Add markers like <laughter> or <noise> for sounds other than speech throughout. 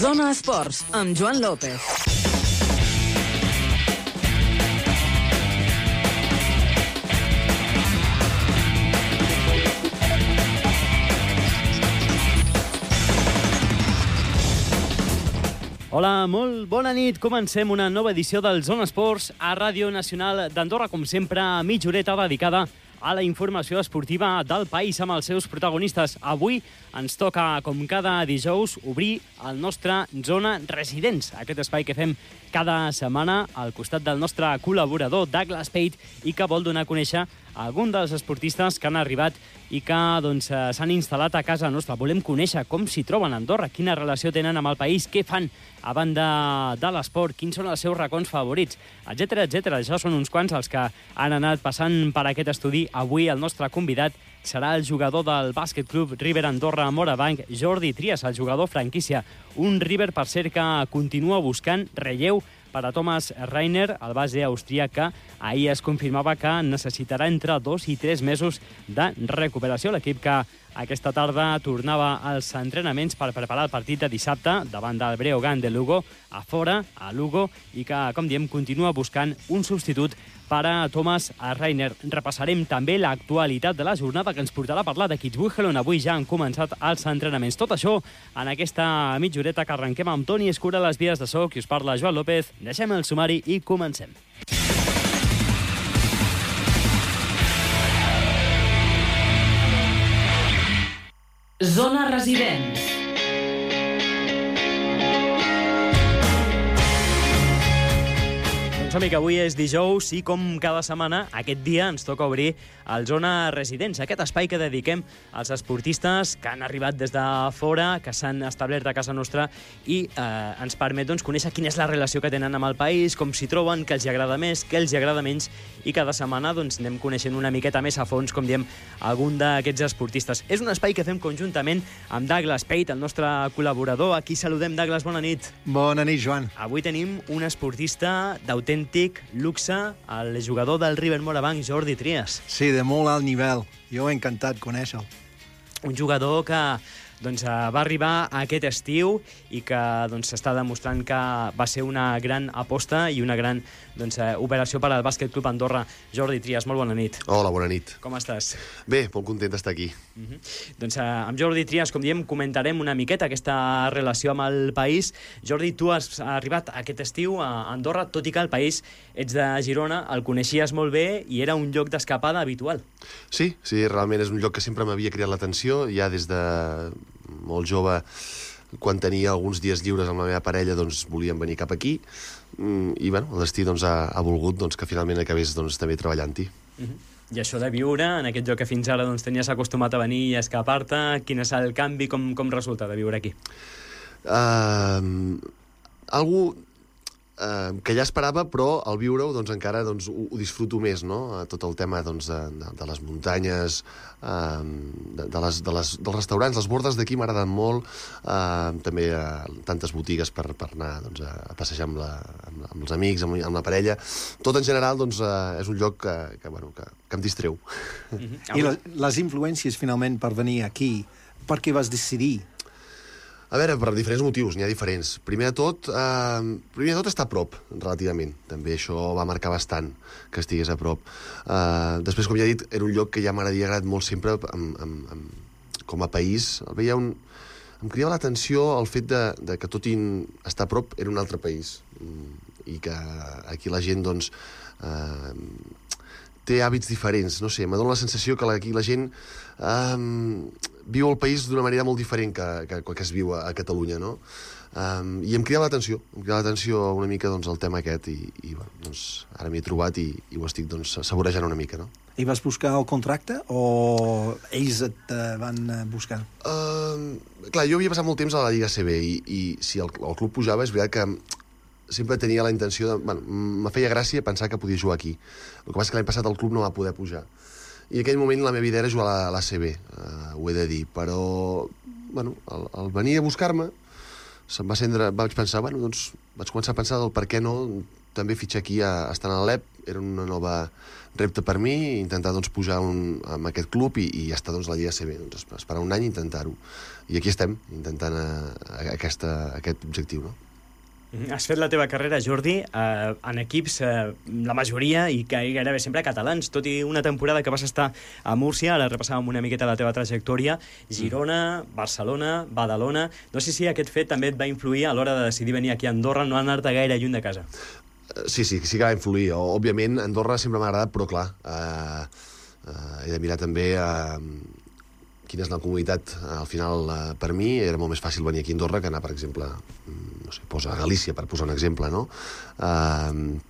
Zona Esports, amb Joan López. Hola, molt bona nit. Comencem una nova edició del Zona Esports a Ràdio Nacional d'Andorra, com sempre, mitja horeta dedicada a la informació esportiva del país amb els seus protagonistes. Avui ens toca, com cada dijous, obrir el nostre Zona Residents, aquest espai que fem cada setmana al costat del nostre col·laborador Douglas Pate i que vol donar a conèixer algun dels esportistes que han arribat i que doncs, eh, s'han instal·lat a casa nostra. Volem conèixer com s'hi troben a Andorra, quina relació tenen amb el país, què fan a banda de l'esport, quins són els seus racons favorits, etc etc. Això són uns quants els que han anat passant per aquest estudi. Avui el nostre convidat serà el jugador del bàsquet club River Andorra Morabanc, Jordi Trias, el jugador franquícia. Un River, per cert, que continua buscant relleu per a Thomas Reiner, el base austríac que ahir es confirmava que necessitarà entre dos i tres mesos de recuperació. L'equip que aquesta tarda tornava als entrenaments per preparar el partit de dissabte davant del Breogán de Lugo, a fora, a Lugo, i que, com diem, continua buscant un substitut per a Thomas Reiner. Repassarem també l'actualitat de la jornada que ens portarà a parlar de Kitzbühel, on avui ja han començat els entrenaments. Tot això en aquesta mitjoreta que arrenquem amb Toni Escura les vies de soc i us parla Joan López. Deixem el sumari i comencem. Zona Residents. Doncs som que avui és dijous i com cada setmana, aquest dia ens toca obrir el Zona Residents, aquest espai que dediquem als esportistes que han arribat des de fora, que s'han establert a casa nostra i eh, ens permet doncs, conèixer quina és la relació que tenen amb el país, com s'hi troben, què els agrada més, què els agrada menys i cada setmana doncs, anem coneixent una miqueta més a fons, com diem, algun d'aquests esportistes. És un espai que fem conjuntament amb Douglas Pate, el nostre col·laborador. Aquí saludem, Douglas, bona nit. Bona nit, Joan. Avui tenim un esportista d'autèntic luxe, el jugador del River Morabanc, Jordi Trias. Sí, de molt alt nivell. Jo he encantat conèixer-lo. Un jugador que doncs, eh, va arribar aquest estiu i que doncs, s'està demostrant que va ser una gran aposta i una gran doncs, eh, operació per al Bàsquet Club Andorra. Jordi Trias, molt bona nit. Hola, bona nit. Com estàs? Bé, molt content d'estar aquí. Uh -huh. Doncs eh, amb Jordi Trias, com diem, comentarem una miqueta aquesta relació amb el país. Jordi, tu has arribat aquest estiu a Andorra, tot i que el país ets de Girona, el coneixies molt bé i era un lloc d'escapada habitual. Sí, sí, realment és un lloc que sempre m'havia cridat l'atenció, ja des de molt jove, quan tenia alguns dies lliures amb la meva parella, doncs volíem venir cap aquí, mm, i bueno, el destí doncs, ha, ha volgut doncs, que finalment acabés doncs, també treballant-hi. Uh -huh. I això de viure en aquest lloc que fins ara doncs, tenies acostumat a venir i a escapar-te, quin és el canvi, com, com resulta de viure aquí? Uh, algú uh, que ja esperava, però al viure-ho doncs, encara doncs, ho, ho disfruto més, no? Uh, tot el tema doncs, de, de, de les muntanyes, de, de les, de les, dels restaurants, les bordes d'aquí m'agraden molt, també uh, tantes botigues per, per anar doncs, a, a passejar amb, la, amb, amb els amics, amb, amb la parella. Tot en general doncs, uh, és un lloc que, que, bueno, que, que em distreu. Uh -huh. I les, les influències, finalment, per venir aquí, per què vas decidir? A veure, per diferents motius, n'hi ha diferents. Primer de tot, eh, primer de tot està a prop, relativament. També això va marcar bastant, que estigués a prop. Eh, després, com ja he dit, era un lloc que ja m'agradaria agradat molt sempre amb, amb, amb, com a país. El veia un... Em cridava l'atenció el fet de, de que tot i estar a prop era un altre país mm, i que aquí la gent, doncs, eh, té hàbits diferents, no sé, m'ha donat la sensació que aquí la gent um, viu el país d'una manera molt diferent que, que, que es viu a, a Catalunya, no? Um, I em cridava l'atenció, em cridava l'atenció una mica doncs, el tema aquest i, i bueno, doncs, ara m'hi he trobat i, i ho estic doncs, saborejant una mica, no? I vas buscar el contracte o ells et uh, van eh, buscar? Uh, clar, jo havia passat molt temps a la Lliga CB i, i si el, el club pujava és veritat que sempre tenia la intenció de... Bueno, me feia gràcia pensar que podia jugar aquí. El que passa és que l'any passat el club no va poder pujar. I en aquell moment la meva idea era jugar a l'ACB, uh, ho he de dir, però bueno, al, al venir a buscar-me se'm va cendre, vaig pensar, bueno, doncs vaig començar a pensar del per què no també fitxar aquí a, a estar a l'EP, era una nova repte per mi, intentar doncs, pujar un, amb aquest club i, i està doncs, la Lliga CB. Doncs, esperar un any i intentar-ho. I aquí estem, intentant eh, aquesta, aquest objectiu. No? Has fet la teva carrera, Jordi, eh, en equips, eh, la majoria, i gairebé sempre catalans, tot i una temporada que vas estar a Múrcia, ara repassàvem una miqueta la teva trajectòria, Girona, Barcelona, Badalona... No sé si aquest fet també et va influir a l'hora de decidir venir aquí a Andorra, no anar-te gaire lluny de casa. Eh, sí, sí, sí que va influir. Òbviament, Andorra sempre m'ha agradat, però clar, eh, eh, he de mirar també... Eh, quina és la comunitat, al final, eh, per mi, era molt més fàcil venir aquí a Andorra que anar, per exemple, mm, no sé, posa a Galícia, per posar un exemple, no? Eh,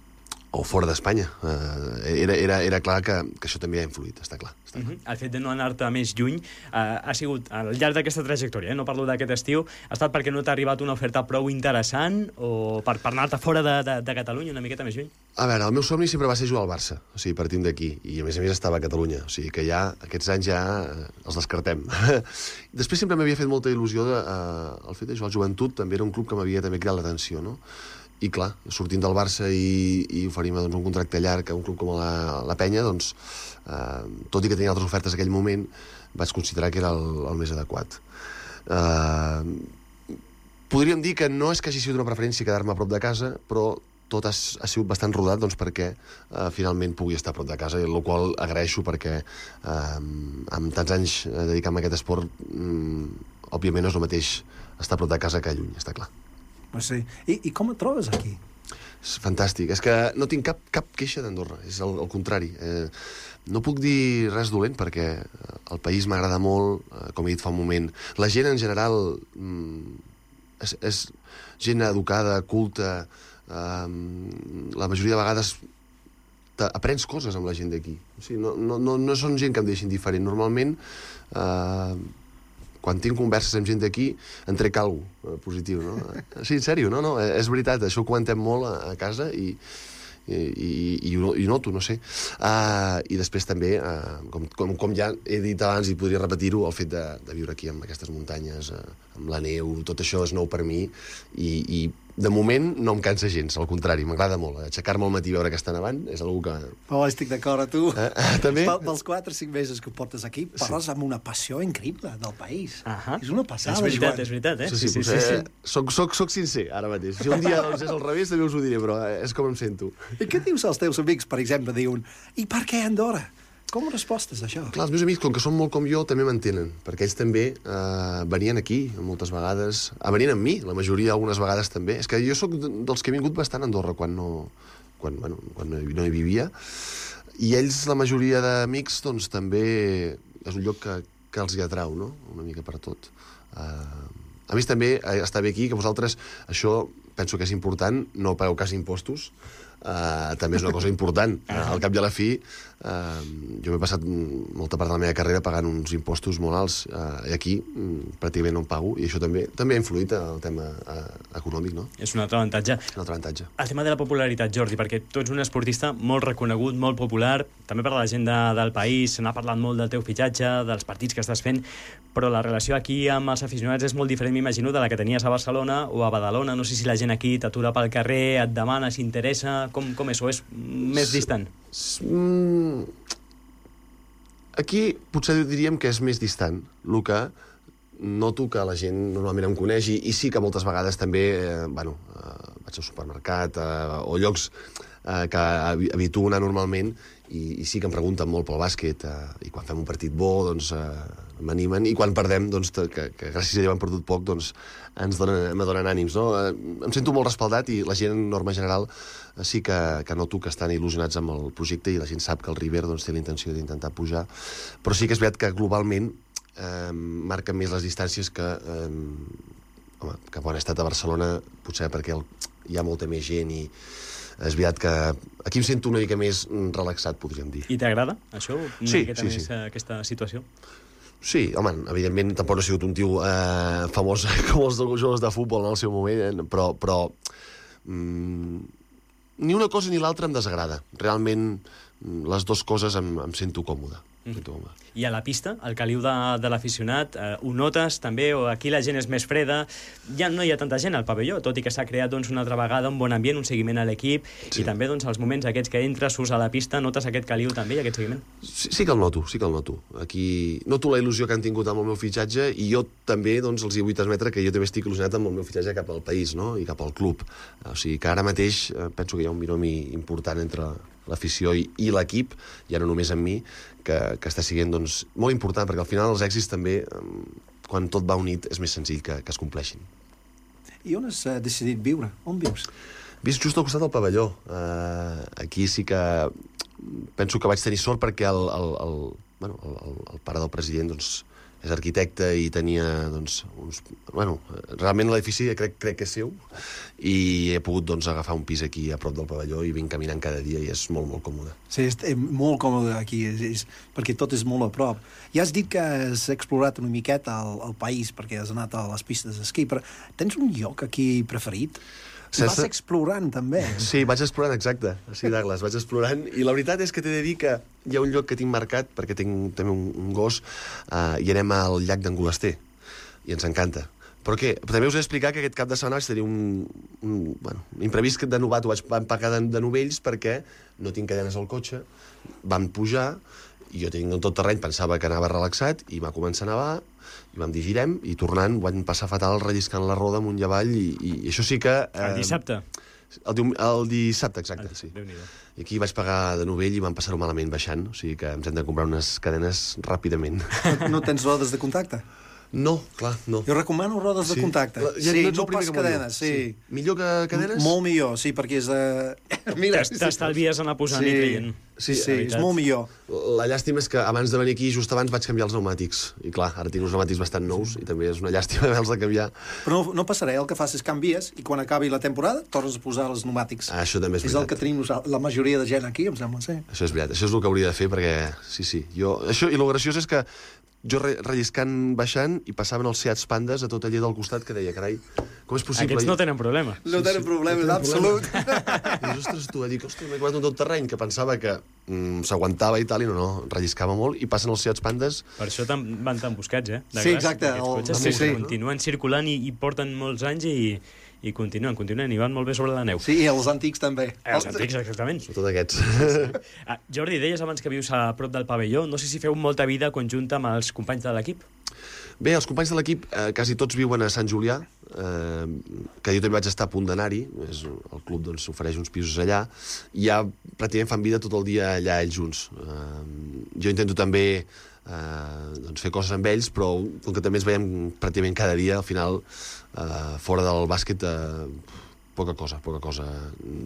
o fora d'Espanya. Eh, era, era, era clar que, que això també ha influït, està clar. Està clar. Uh -huh. El fet de no anar-te més lluny eh, ha sigut, al llarg d'aquesta trajectòria, eh, no parlo d'aquest estiu, ha estat perquè no t'ha arribat una oferta prou interessant o per, per anar-te fora de, de, de Catalunya una miqueta més lluny? A veure, el meu somni sempre va ser jugar al Barça, o sigui, partint d'aquí, i a més a més estava a Catalunya, o sigui que ja aquests anys ja eh, els descartem. <laughs> Després sempre m'havia fet molta il·lusió de, eh, el fet de jugar al joventut, també era un club que m'havia també cridat l'atenció, no? I clar, sortint del Barça i, i oferir-me doncs, un contracte llarg a un club com la, la Penya, doncs, eh, tot i que tenia altres ofertes en aquell moment, vaig considerar que era el, el més adequat. Eh, podríem dir que no és que hagi sigut una preferència quedar-me a prop de casa, però tot ha, ha sigut bastant rodat doncs, perquè eh, finalment pugui estar a prop de casa, i el qual agraeixo perquè eh, amb tants anys dedicant-me a aquest esport, mm, òbviament no és el mateix estar a prop de casa que lluny, està clar. Sí. I, I com et trobes aquí? És fantàstic. És que no tinc cap, cap queixa d'Andorra. És el, el contrari. Eh, no puc dir res dolent perquè el país m'agrada molt, eh, com he dit fa un moment. La gent en general mm, és, és gent educada, culta, eh, la majoria de vegades aprens coses amb la gent d'aquí. O sigui, no, no, no, no són gent que em deixin diferent. Normalment eh, quan tinc converses amb gent d'aquí, en trec alguna cosa positiu, no? Sí, en sèrio, no, no, és veritat, això ho comentem molt a, a casa i, i, i, i, i noto, no sé. Uh, I després també, uh, com, com, com ja he dit abans i podria repetir-ho, el fet de, de viure aquí amb aquestes muntanyes, uh, amb la neu, tot això és nou per mi i, i de moment no em cansa gens, al contrari, m'agrada molt. Aixecar-me al matí i veure que està nevant és una que... Oh, estic d'acord a tu. Eh, eh, també? Pel, pels 4 o 5 mesos que portes aquí, parles sí. amb una passió increïble del país. Uh -huh. És una passada, És veritat, Joan. és veritat, eh? Sí, sí, sí, sí, sí. Soc, soc, soc sincer, ara mateix. Si un dia doncs, és al revés, també us ho diré, però és com em sento. I què dius als teus amics, per exemple, diuen i per què Andorra? Com respostes això? Clar, els meus amics, com que són molt com jo, també m'entenen, perquè ells també eh, venien aquí moltes vegades, ah, venien amb mi, la majoria algunes vegades també. És que jo sóc dels que he vingut bastant a Andorra quan no, quan, bueno, quan no, hi, no hi vivia, i ells, la majoria d'amics, doncs també és un lloc que, que els hi atrau, no?, una mica per tot. Eh, a més, també, eh, està bé aquí, que vosaltres, això penso que és important, no pagueu quasi impostos, Uh, també és una cosa important. <laughs> Al cap i a la fi, uh, jo m'he passat molta part de la meva carrera pagant uns impostos molt alts, uh, i aquí um, pràcticament no en pago, i això també també ha influït el tema uh, econòmic, no? És un altre avantatge. Un altre avantatge. El tema de la popularitat, Jordi, perquè tu ets un esportista molt reconegut, molt popular, també per la gent de, del país, se n'ha parlat molt del teu fitxatge, dels partits que estàs fent, però la relació aquí amb els aficionats és molt diferent, m'imagino, de la que tenies a Barcelona o a Badalona. No sé si la gent aquí t'atura pel carrer, et demana, s'interessa... Com, com és? O és més distant? Mm, aquí potser diríem que és més distant. El que noto que la gent normalment em coneix i, i sí que moltes vegades també, eh, bueno, eh, vaig al supermercat eh, o llocs eh, que habituo anar normalment i, i sí que em pregunten molt pel bàsquet eh, i quan fem un partit bo doncs eh, m'animen i quan perdem doncs, que, que gràcies a Déu hem perdut poc doncs ens donen, me donen ànims no? eh, em sento molt respaldat i la gent en norma general eh, sí que, que noto que estan il·lusionats amb el projecte i la gent sap que el River doncs, té la intenció d'intentar pujar però sí que és veritat que globalment eh, marquen més les distàncies que eh, home, que quan he estat a Barcelona potser perquè el, hi ha molta més gent i és veritat que aquí em sento una mica més relaxat, podríem dir. I t'agrada, això? Una sí, sí, més, sí. eh, aquesta situació? Sí, home, evidentment tampoc no he sigut un tio eh, famós <laughs> com els jugadors de futbol en el seu moment, eh, però, però mm, ni una cosa ni l'altra em desagrada. Realment, mm, les dues coses em, em sento còmode. Molt bé. I a la pista, el caliu de, de l'aficionat, eh, ho notes també, o aquí la gent és més freda, ja no hi ha tanta gent al pavelló, tot i que s'ha creat doncs, una altra vegada un bon ambient, un seguiment a l'equip, Sí. i també doncs, els moments aquests que entres, surts a la pista, notes aquest caliu també i aquest seguiment? Sí, sí que el noto, sí que el noto. Aquí noto la il·lusió que han tingut amb el meu fitxatge i jo també doncs, els hi vull transmetre que jo també estic il·lusionat amb el meu fitxatge cap al país no? i cap al club. O sigui que ara mateix eh, penso que hi ha un binomi important entre l'afició i, i l'equip, ja no només amb mi, que, que està sent doncs, molt important, perquè al final els èxits també, eh, quan tot va unit, és més senzill que, que es compleixin. I on has uh, decidit viure? On vius? Vist just al costat del pavelló. Uh, aquí sí que penso que vaig tenir sort perquè el, el, el, bueno, el, el, el pare del president doncs, és arquitecte i tenia doncs, uns... Bueno, realment l'edifici crec, crec que és seu i he pogut doncs, agafar un pis aquí a prop del pavelló i vinc caminant cada dia i és molt, molt còmode. Sí, és, molt còmode aquí, és, és, perquè tot és molt a prop. Ja has dit que has explorat una miqueta el, el país perquè has anat a les pistes d'esquí, però tens un lloc aquí preferit? Sense- Vas explorant, també. Sí, vaig explorant, exacte. Sí, Douglas, vaig explorant. I la veritat és que t'he de dir que hi ha un lloc que tinc marcat, perquè tinc també un, un gos, uh, i anem al llac d'Angolaster. I ens encanta. Però què? També us he d'explicar que aquest cap de setmana vaig tenir un, un, bueno, un imprevist que de novato vaig vam pagar de, de novells perquè no tinc cadenes al cotxe, vam pujar, i jo tinc un tot terreny, pensava que anava relaxat, i va començar a nevar, i vam dir girem, i tornant vam passar fatal relliscant la roda amunt i avall, i, i, i això sí que... El dissabte. El, dium, el dissabte, exacte, El- sí. Déu-n'hi-do. I aquí vaig pagar de novell i vam passar-ho malament baixant, o sigui que ens hem de comprar unes cadenes ràpidament. No tens rodes de contacte? No, clar, no. Jo recomano rodes de contacte. La- ja sí, no primer pas cadenes, sí. Millor que cadenes? Molt millor, sí, perquè és... Uh... <laughs> Mira, T'estalvies anar posant sí, i traient. Sí, Sí, sí, és molt millor. La llàstima és que abans de venir aquí, just abans, vaig canviar els pneumàtics. I clar, ara tinc uns pneumàtics bastant nous i també és una llàstima <laughs> haver-los de canviar. Però no, no passarà, el que fas és canvies i quan acabi la temporada tornes a posar els pneumàtics. Ah, això també és és el veritat. que tenim la majoria de gent aquí, em sembla, sí. Això és veritat, això és el que hauria de fer perquè... Sí, sí, jo... Això, I el graciós és que jo re relliscant baixant i passaven els Seats Pandas a tot allà del costat que deia, carai, com és possible? Aquests no tenen problema. No tenen problemes, no tenen absolut. I dius, ostres, tu, dic, ostres, m'he trobat un tot terreny que pensava que mm, s'aguantava i tal, i no, no, relliscava molt, i passen els Seats Pandas Per això tan, van tan buscats, eh? de Sí, exacte, el- cotxes sí, sí. Continuen circulant i, i porten molts anys i, i continuen, continuen, i van molt bé sobre la neu. Sí, i els antics també. Eh, Els antics, exactament. Tot aquests. <laughs> Ah, Jordi, deies abans que vius a prop del pavelló. No sé si feu molta vida conjunta amb els companys de l'equip. Bé, els companys de l'equip eh, quasi tots viuen a Sant Julià, eh, que jo també vaig estar a punt d'anar-hi, el club doncs, ofereix uns pisos allà, i ja pràcticament fan vida tot el dia allà ells junts. Eh, jo intento també eh, doncs, fer coses amb ells, però com que també ens veiem pràcticament cada dia, al final, eh, fora del bàsquet, eh, poca cosa, poca cosa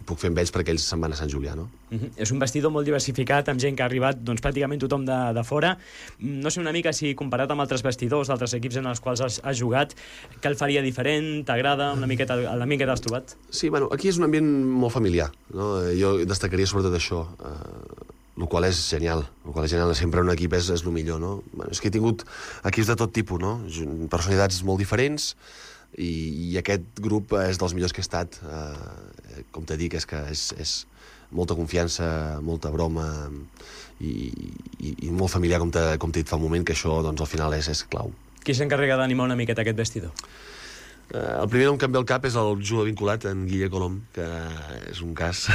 puc fer amb ells perquè ells se'n van a Sant Julià, no? Uh -huh. És un vestidor molt diversificat, amb gent que ha arribat doncs, pràcticament tothom de, de fora. Mm, No sé una mica si comparat amb altres vestidors, d'altres equips en els quals has, has jugat, què el faria diferent? T'agrada? Una miqueta, l'ambient que t'has trobat? Sí, bueno, aquí és un ambient molt familiar, no? Jo destacaria sobretot això, eh, el qual és genial, el qual és genial, sempre un equip és, és el millor, no? Bueno, és que he tingut equips de tot tipus, no? Personalitats molt diferents, i, i aquest grup és dels millors que he estat, eh, com te dic, és que és, és molta confiança, molta broma, i, i, i molt familiar, com t'he dit fa un moment, que això, doncs, al final és, és clau. Qui s'encarrega d'animar una miqueta aquest vestidor? Uh, el primer nom que em ve al cap és el jugador vinculat, en Guille Colom, que és un cas...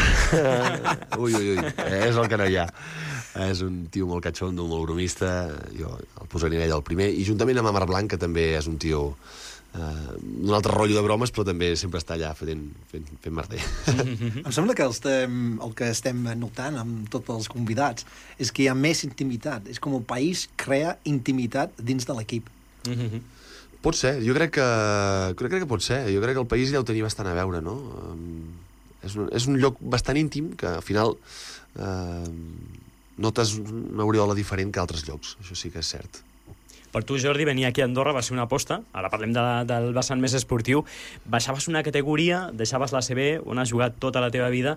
<laughs> ui, ui, ui, és el que no hi ha. És un tio molt catxondo, molt bromista, jo el posaria ell el primer, i juntament amb Amar Blanc, que també és un tio uh, d'un altre rotllo de bromes, però també sempre està allà fent, fent, fent merder. <laughs> Em sembla que estem, el que estem notant amb tots els convidats és que hi ha més intimitat. És com el país crea intimitat dins de l'equip. Uh -huh. Pot ser, jo crec que, crec, crec que pot ser. Jo crec que el país ja ho tenia bastant a veure, no? Um, és, un, és un lloc bastant íntim que al final uh, notes una aureola diferent que altres llocs, això sí que és cert. Per tu, Jordi, venir aquí a Andorra va ser una aposta. Ara parlem de, del vessant més esportiu. Baixaves una categoria, deixaves la CB, on has jugat tota la teva vida,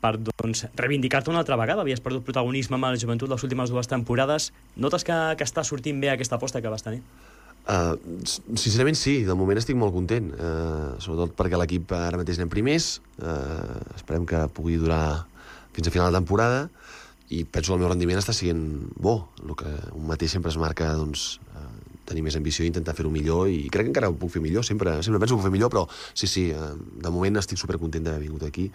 per doncs, reivindicar-te una altra vegada. Havies perdut protagonisme amb el joventut les últimes dues temporades. Notes que, que està sortint bé aquesta aposta que vas tenir? Uh, sincerament sí, de moment estic molt content, uh, sobretot perquè l'equip ara mateix anem primers, uh, esperem que pugui durar fins a final de temporada, i penso que el meu rendiment està sent bo. El que un mateix sempre es marca, doncs, tenir més ambició i intentar fer-ho millor i crec que encara ho puc fer millor, sempre, sempre penso que ho puc fer millor, però sí, sí, eh, de moment estic supercontent d'haver vingut aquí.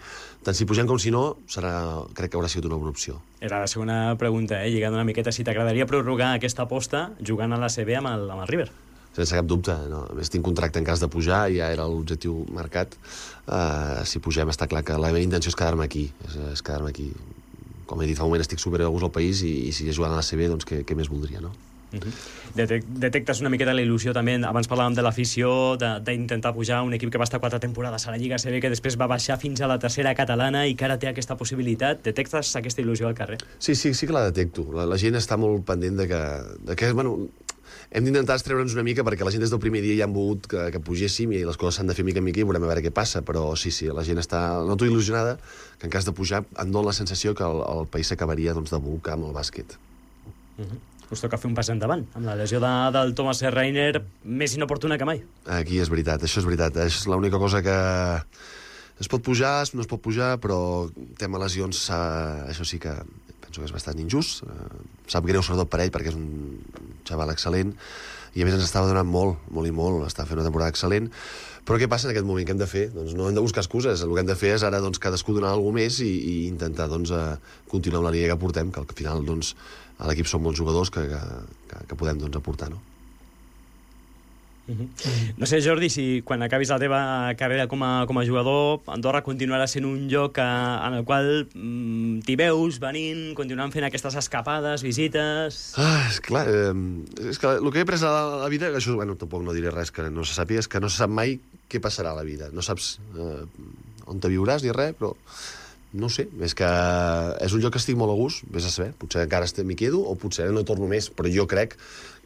Tant si pugem com si no, serà, crec que haurà sigut una bona opció. Era la segona pregunta, eh? lligant una miqueta, si t'agradaria prorrogar aquesta aposta jugant a la CB amb el, amb el River. Sense cap dubte. No? A més, tinc contracte en cas de pujar, ja era l'objectiu marcat. Uh, si pugem, està clar que la meva intenció és quedar-me aquí. És, és quedar-me aquí. Com he dit fa un moment, estic super a gust al país i, i si és jugant a la CB, doncs què, què més voldria, no? Uh -huh. Detec detectes una miqueta la il·lusió també, abans parlàvem de l'afició, d'intentar pujar un equip que va estar quatre temporades a la Lliga CB, que després va baixar fins a la tercera catalana i que ara té aquesta possibilitat. Detectes aquesta il·lusió al carrer? Sí, sí, sí que la detecto. La, la gent està molt pendent de que, de que bueno, hem d'intentar estreure'ns una mica perquè la gent des del primer dia ja han volgut que, que pugéssim i les coses s'han de fer mica en mica i veurem a veure què passa, però sí, sí, la gent està noto il·lusionada que en cas de pujar em dona la sensació que el, el país s'acabaria doncs, de bolcar amb el bàsquet. Uh -huh us toca fer un pas endavant, amb la lesió de, del Thomas Reiner més inoportuna que mai. Aquí és veritat, això és veritat. És l'única cosa que es pot pujar, no es pot pujar, però tema lesions, això sí que penso que és bastant injust. Eh, sap greu sobretot per ell, perquè és un xaval excel·lent, i a més ens estava donant molt, molt i molt, està fent una temporada excel·lent, però què passa en aquest moment? Què hem de fer? Doncs no hem de buscar excuses, el que hem de fer és ara doncs, cadascú donar alguna més i, i intentar doncs, eh, continuar amb la línia que portem, que al final doncs, a l'equip són molts jugadors que, que, que podem doncs, aportar, no? -huh. No sé, Jordi, si quan acabis la teva carrera com a, com a jugador, Andorra continuarà sent un lloc en el qual mm, t'hi veus venint, continuant fent aquestes escapades, visites... Ah, és clar, eh, és que el que he après a la, la vida, això, bueno, tampoc no diré res que no se sàpiga, és que no se sap mai què passarà a la vida. No saps eh, on te viuràs ni res, però no sé, és que és un lloc que estic molt a gust, vés a saber, potser encara m'hi quedo o potser no torno més, però jo crec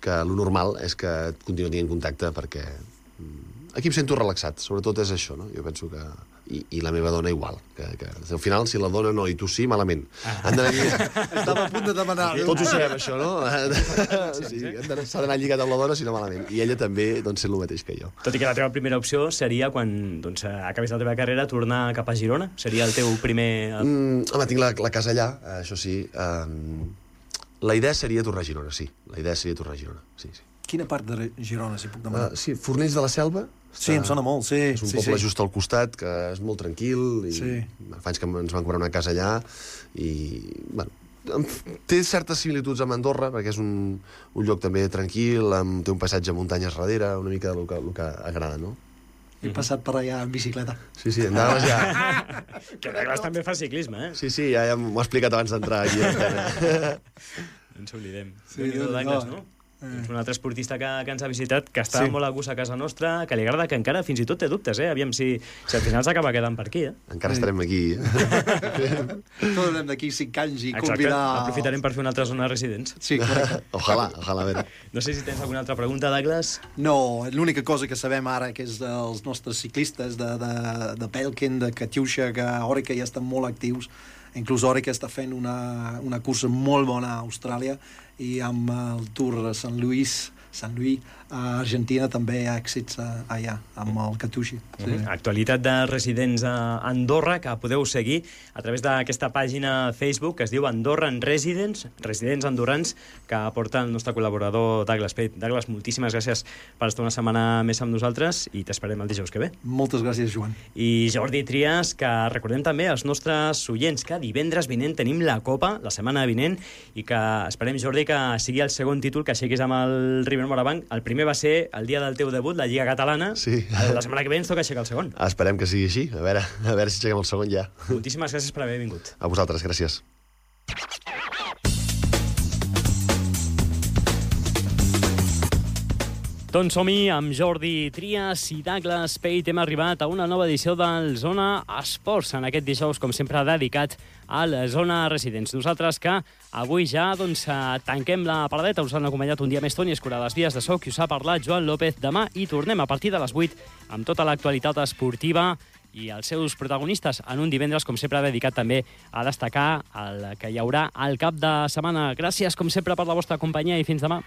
que lo normal és que continuï tenint contacte perquè mm, aquí em sento relaxat, sobretot és això, no? Jo penso que i, i la meva dona igual. Que, que, al final, si la dona no i tu sí, malament. Han d'anar <laughs> Estava a punt de demanar. Tots ho sabem, això, no? sí, <laughs> s'ha d'anar lligat amb la dona, si no malament. I ella també, doncs, sent el mateix que jo. Tot i que la teva primera opció seria, quan doncs, acabis la teva carrera, tornar cap a Girona? Seria el teu primer... Mm, home, tinc la, la casa allà, això sí. Um, la idea seria tornar a Girona, sí. La idea seria tornar a Girona, sí, sí. Quina part de Girona, si puc demanar? Uh, sí, Fornells de la Selva, Sí, em sona molt, sí. És un sí, poble sí. just al costat, que és molt tranquil, i sí. fa anys que ens van cobrar una casa allà, i, bueno, té certes similituds amb Andorra, perquè és un, un lloc també tranquil, amb, té un passatge a muntanyes darrere, una mica del que, el que agrada, no? He passat per allà en bicicleta. Sí, sí, anaves ja... <laughs> que Douglas també fa ciclisme, eh? Sí, sí, ja, ja m'ho ha explicat abans d'entrar aquí. <laughs> no ens oblidem. Sí, Douglas, no? Eh. És un altre esportista que, que ens ha visitat, que està sí. molt a gust a casa nostra, que li agrada, que encara fins i tot té dubtes, eh? Aviam si, si al final s'acaba quedant per aquí, eh? Encara estarem aquí. <laughs> Tornem d'aquí cinc anys i Exacte. convidar... Aprofitarem per fer una altra zona de residents. Sí, correcte. <laughs> ojalà, ojalà, a veure. No sé si tens alguna altra pregunta, Douglas. No, l'única cosa que sabem ara que és dels nostres ciclistes de, de, de Pelkin, de Katiusha, que a Òrica ja estan molt actius, inclús Òrica està fent una, una cursa molt bona a Austràlia i amb el Tour Sant Lluís Sant Lluís, a Argentina també hi ha èxits allà, amb el Catuixi. Sí. Mm -hmm. Actualitat de residents a Andorra, que podeu seguir a través d'aquesta pàgina Facebook que es diu Andorra en Residents, residents andorrans, que aporta el nostre col·laborador Douglas Pate. Douglas, moltíssimes gràcies per estar una setmana més amb nosaltres i t'esperem el dijous que ve. Moltes gràcies, Joan. I Jordi Trias, que recordem també als nostres oients que divendres vinent tenim la Copa, la setmana vinent, i que esperem, Jordi, que sigui el segon títol que aixequis amb el River Morabanc. El primer va ser el dia del teu debut, la Lliga Catalana. Sí. La setmana que ve ens toca aixecar el segon. Esperem que sigui així. A veure, a veure si aixequem el segon ja. Moltíssimes gràcies per haver vingut. A vosaltres, gràcies. Doncs som-hi amb Jordi Trias i Douglas Pate. Hem arribat a una nova edició del Zona Esports, en aquest dijous, com sempre, dedicat a la Zona Residents. Nosaltres que avui ja doncs, eh, tanquem la paradeta, us han acompanyat un dia més Toni Escura, les vies de soc, i us ha parlat Joan López. Demà i tornem a partir de les 8 amb tota l'actualitat esportiva i els seus protagonistes en un divendres, com sempre, dedicat també a destacar el que hi haurà al cap de setmana. Gràcies, com sempre, per la vostra companyia i fins demà.